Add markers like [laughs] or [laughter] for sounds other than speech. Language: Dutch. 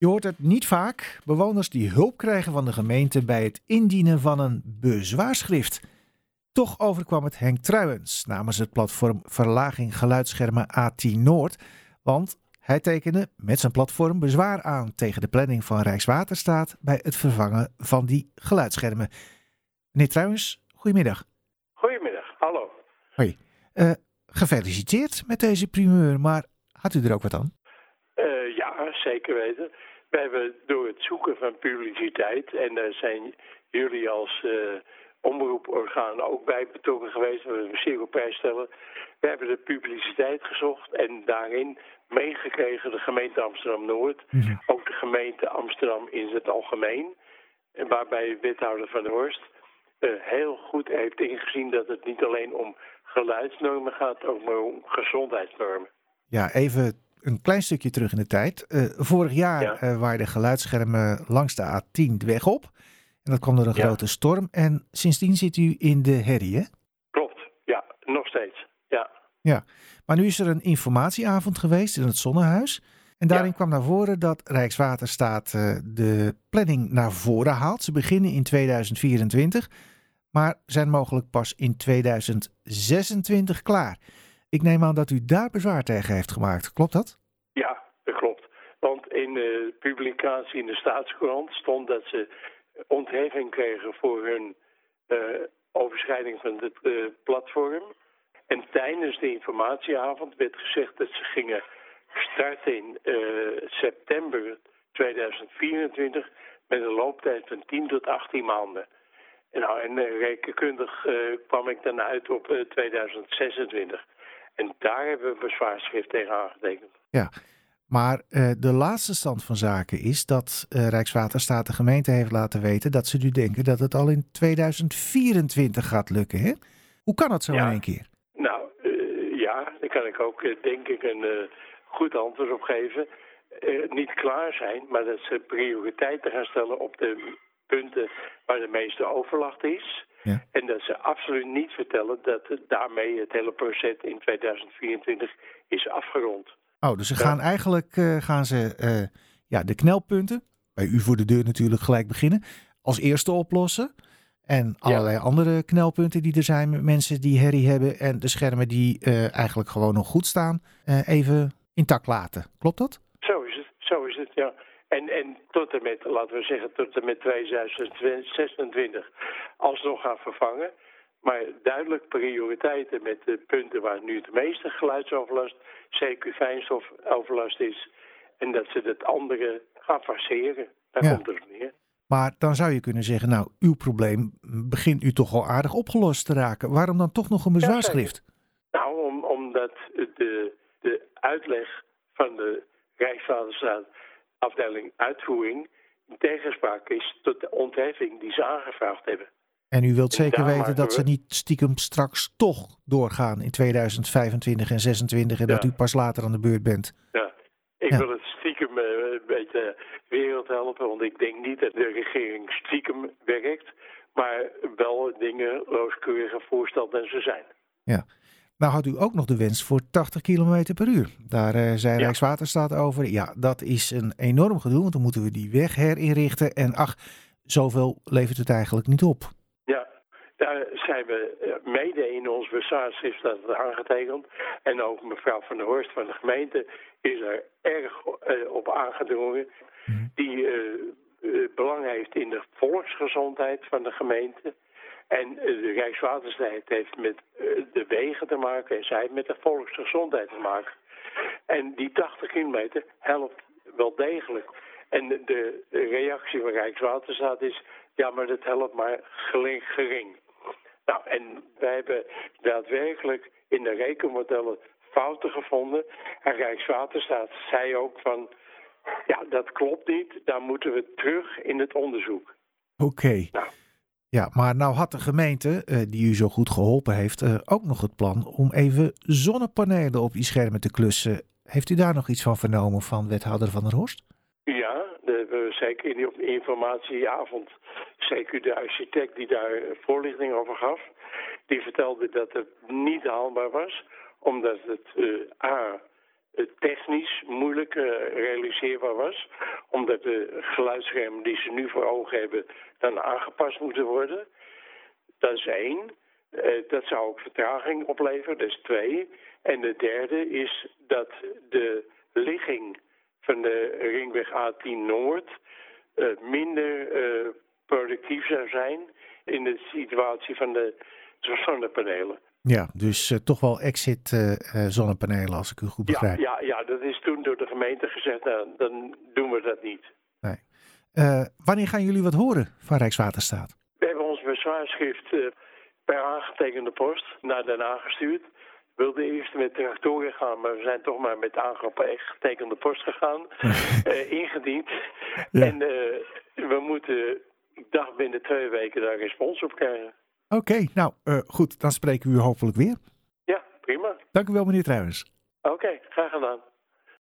Je hoort het niet vaak. Bewoners die hulp krijgen van de gemeente bij het indienen van een bezwaarschrift. Toch overkwam het Henk Truijens namens het platform Verlaging Geluidsschermen A10 Noord. Want hij tekende met zijn platform bezwaar aan tegen de planning van Rijkswaterstaat bij het vervangen van die geluidsschermen. Meneer Truijens, goedemiddag. Goedemiddag, hallo. Hoi. Uh, gefeliciteerd met deze primeur, maar had u er ook wat aan? Ja, zeker weten. We hebben door het zoeken van publiciteit, en daar zijn jullie als uh, omroeporgaan ook bij betrokken geweest, we willen zeer op prijs stellen. We hebben de publiciteit gezocht en daarin meegekregen de gemeente Amsterdam-Noord, mhm. ook de gemeente Amsterdam in het algemeen, waarbij wethouder Van der Horst uh, heel goed heeft ingezien dat het niet alleen om geluidsnormen gaat, ook maar om gezondheidsnormen. Ja, even een klein stukje terug in de tijd. Uh, vorig jaar ja. uh, waren de geluidsschermen langs de A10 de weg op. En dat kwam door een ja. grote storm. En sindsdien zit u in de herrie, hè? Klopt, ja, nog steeds. Ja. ja. Maar nu is er een informatieavond geweest in het Zonnehuis. En daarin ja. kwam naar voren dat Rijkswaterstaat uh, de planning naar voren haalt. Ze beginnen in 2024, maar zijn mogelijk pas in 2026 klaar. Ik neem aan dat u daar bezwaar tegen heeft gemaakt. Klopt dat? Ja, dat klopt. Want in de publicatie in de staatskrant stond dat ze ontheffing kregen voor hun uh, overschrijding van het uh, platform. En tijdens de informatieavond werd gezegd dat ze gingen starten in uh, september 2024 met een looptijd van 10 tot 18 maanden. En, nou, en rekenkundig kwam ik dan uit op 2026. En daar hebben we bezwaarschrift tegen aangetekend. Ja, maar uh, de laatste stand van zaken is dat uh, Rijkswaterstaat de gemeente heeft laten weten dat ze nu denken dat het al in 2024 gaat lukken. Hè? Hoe kan dat zo ja. in één keer? Nou, uh, ja, daar kan ik ook denk ik een goed antwoord op geven. niet klaar zijn, maar dat ze prioriteiten gaan stellen op de punten waar de meeste overlast is. Ja. En dat ze absoluut niet vertellen dat daarmee het hele proces in 2024 is afgerond. Oh, dus ze gaan eigenlijk uh, gaan ze, uh, ja, de knelpunten, bij u voor de deur natuurlijk gelijk beginnen, als eerste oplossen. En allerlei ja. andere knelpunten die er zijn met mensen die herrie hebben en de schermen die uh, eigenlijk gewoon nog goed staan, even intact laten. Klopt dat? Zo is het, zo is het, ja. En, en tot en met, laten we zeggen, tot en met 2026 alsnog gaan vervangen. Maar duidelijk prioriteiten met de punten waar nu de meeste geluidsoverlast, CQ fijnstofoverlast is. En dat ze het andere gaan faceren. Daar ja. komt het neer. Maar dan zou je kunnen zeggen, nou, uw probleem begint u toch al aardig opgelost te raken. Waarom dan toch nog een bezwaarschrift? Ja, nou, om, omdat de, de uitleg van de Rijkswaterstaat afdeling uitvoering tegenspraak is tot de ontheffing die ze aangevraagd hebben. En u wilt zeker weten dat we... ze niet stiekem straks toch doorgaan in 2025 en 26 en ja. dat u pas later aan de beurt bent? Ja, ik ja. wil het stiekem uh, een beetje wereld helpen, want ik denk niet dat de regering stiekem werkt, maar wel dingen rooskeuriger voorstelt dan ze zijn. Ja. Nou had u ook nog de wens voor 80 km per uur. Daar uh, zei ja. Rijkswaterstaat over. Ja, dat is een enorm gedoe, want dan moeten we die weg herinrichten. En ach, zoveel levert het eigenlijk niet op. Ja, daar zijn we mede in ons bezwaarschrift dat aangetekend. En ook mevrouw Van der Horst van de gemeente is er erg uh, op aangedrongen. Mm. Die uh, belang heeft in de volksgezondheid van de gemeente. En de Rijkswaterstaat heeft met de wegen te maken en zij met de volksgezondheid te maken. En die 80 kilometer helpt wel degelijk. En de reactie van Rijkswaterstaat is, ja, maar dat helpt maar gering. Nou, en wij hebben daadwerkelijk in de rekenmodellen fouten gevonden. En Rijkswaterstaat zei ook van, ja, dat klopt niet, daar moeten we terug in het onderzoek. Oké. Okay. Nou, ja, maar nou had de gemeente, uh, die u zo goed geholpen heeft, uh, ook nog het plan om even zonnepanelen op die schermen te klussen. Heeft u daar nog iets van vernomen van wethouder Van der Horst? Ja, we zeker in die informatieavond, zeker de architect die daar voorlichting over gaf, die vertelde dat het niet haalbaar was, omdat het A technisch moeilijk realiseerbaar was. Omdat de geluidsschermen die ze nu voor ogen hebben dan aangepast moeten worden. Dat is één. dat zou ook vertraging opleveren, dat is twee. En de derde is dat de ligging van de ringweg A10 Noord minder productief zou zijn in de situatie van de zonnepanelen. Ja, dus uh, toch wel exit uh, zonnepanelen, als ik u goed begrijp. Ja, ja, ja, dat is toen door de gemeente gezegd, nou, dan doen we dat niet. Nee. wanneer gaan jullie wat horen van Rijkswaterstaat? We hebben ons bezwaarschrift per aangetekende post naar Den Haag gestuurd. We wilden eerst met tractoren gaan, maar we zijn toch maar met aangetekende post gegaan. [laughs] ingediend. Ja. En we moeten ik dacht binnen twee weken daar respons op krijgen. Oké, nou uh, goed, dan spreken we u hopelijk weer. Ja, prima. Dank u wel, meneer Truijens. Oké, graag gedaan.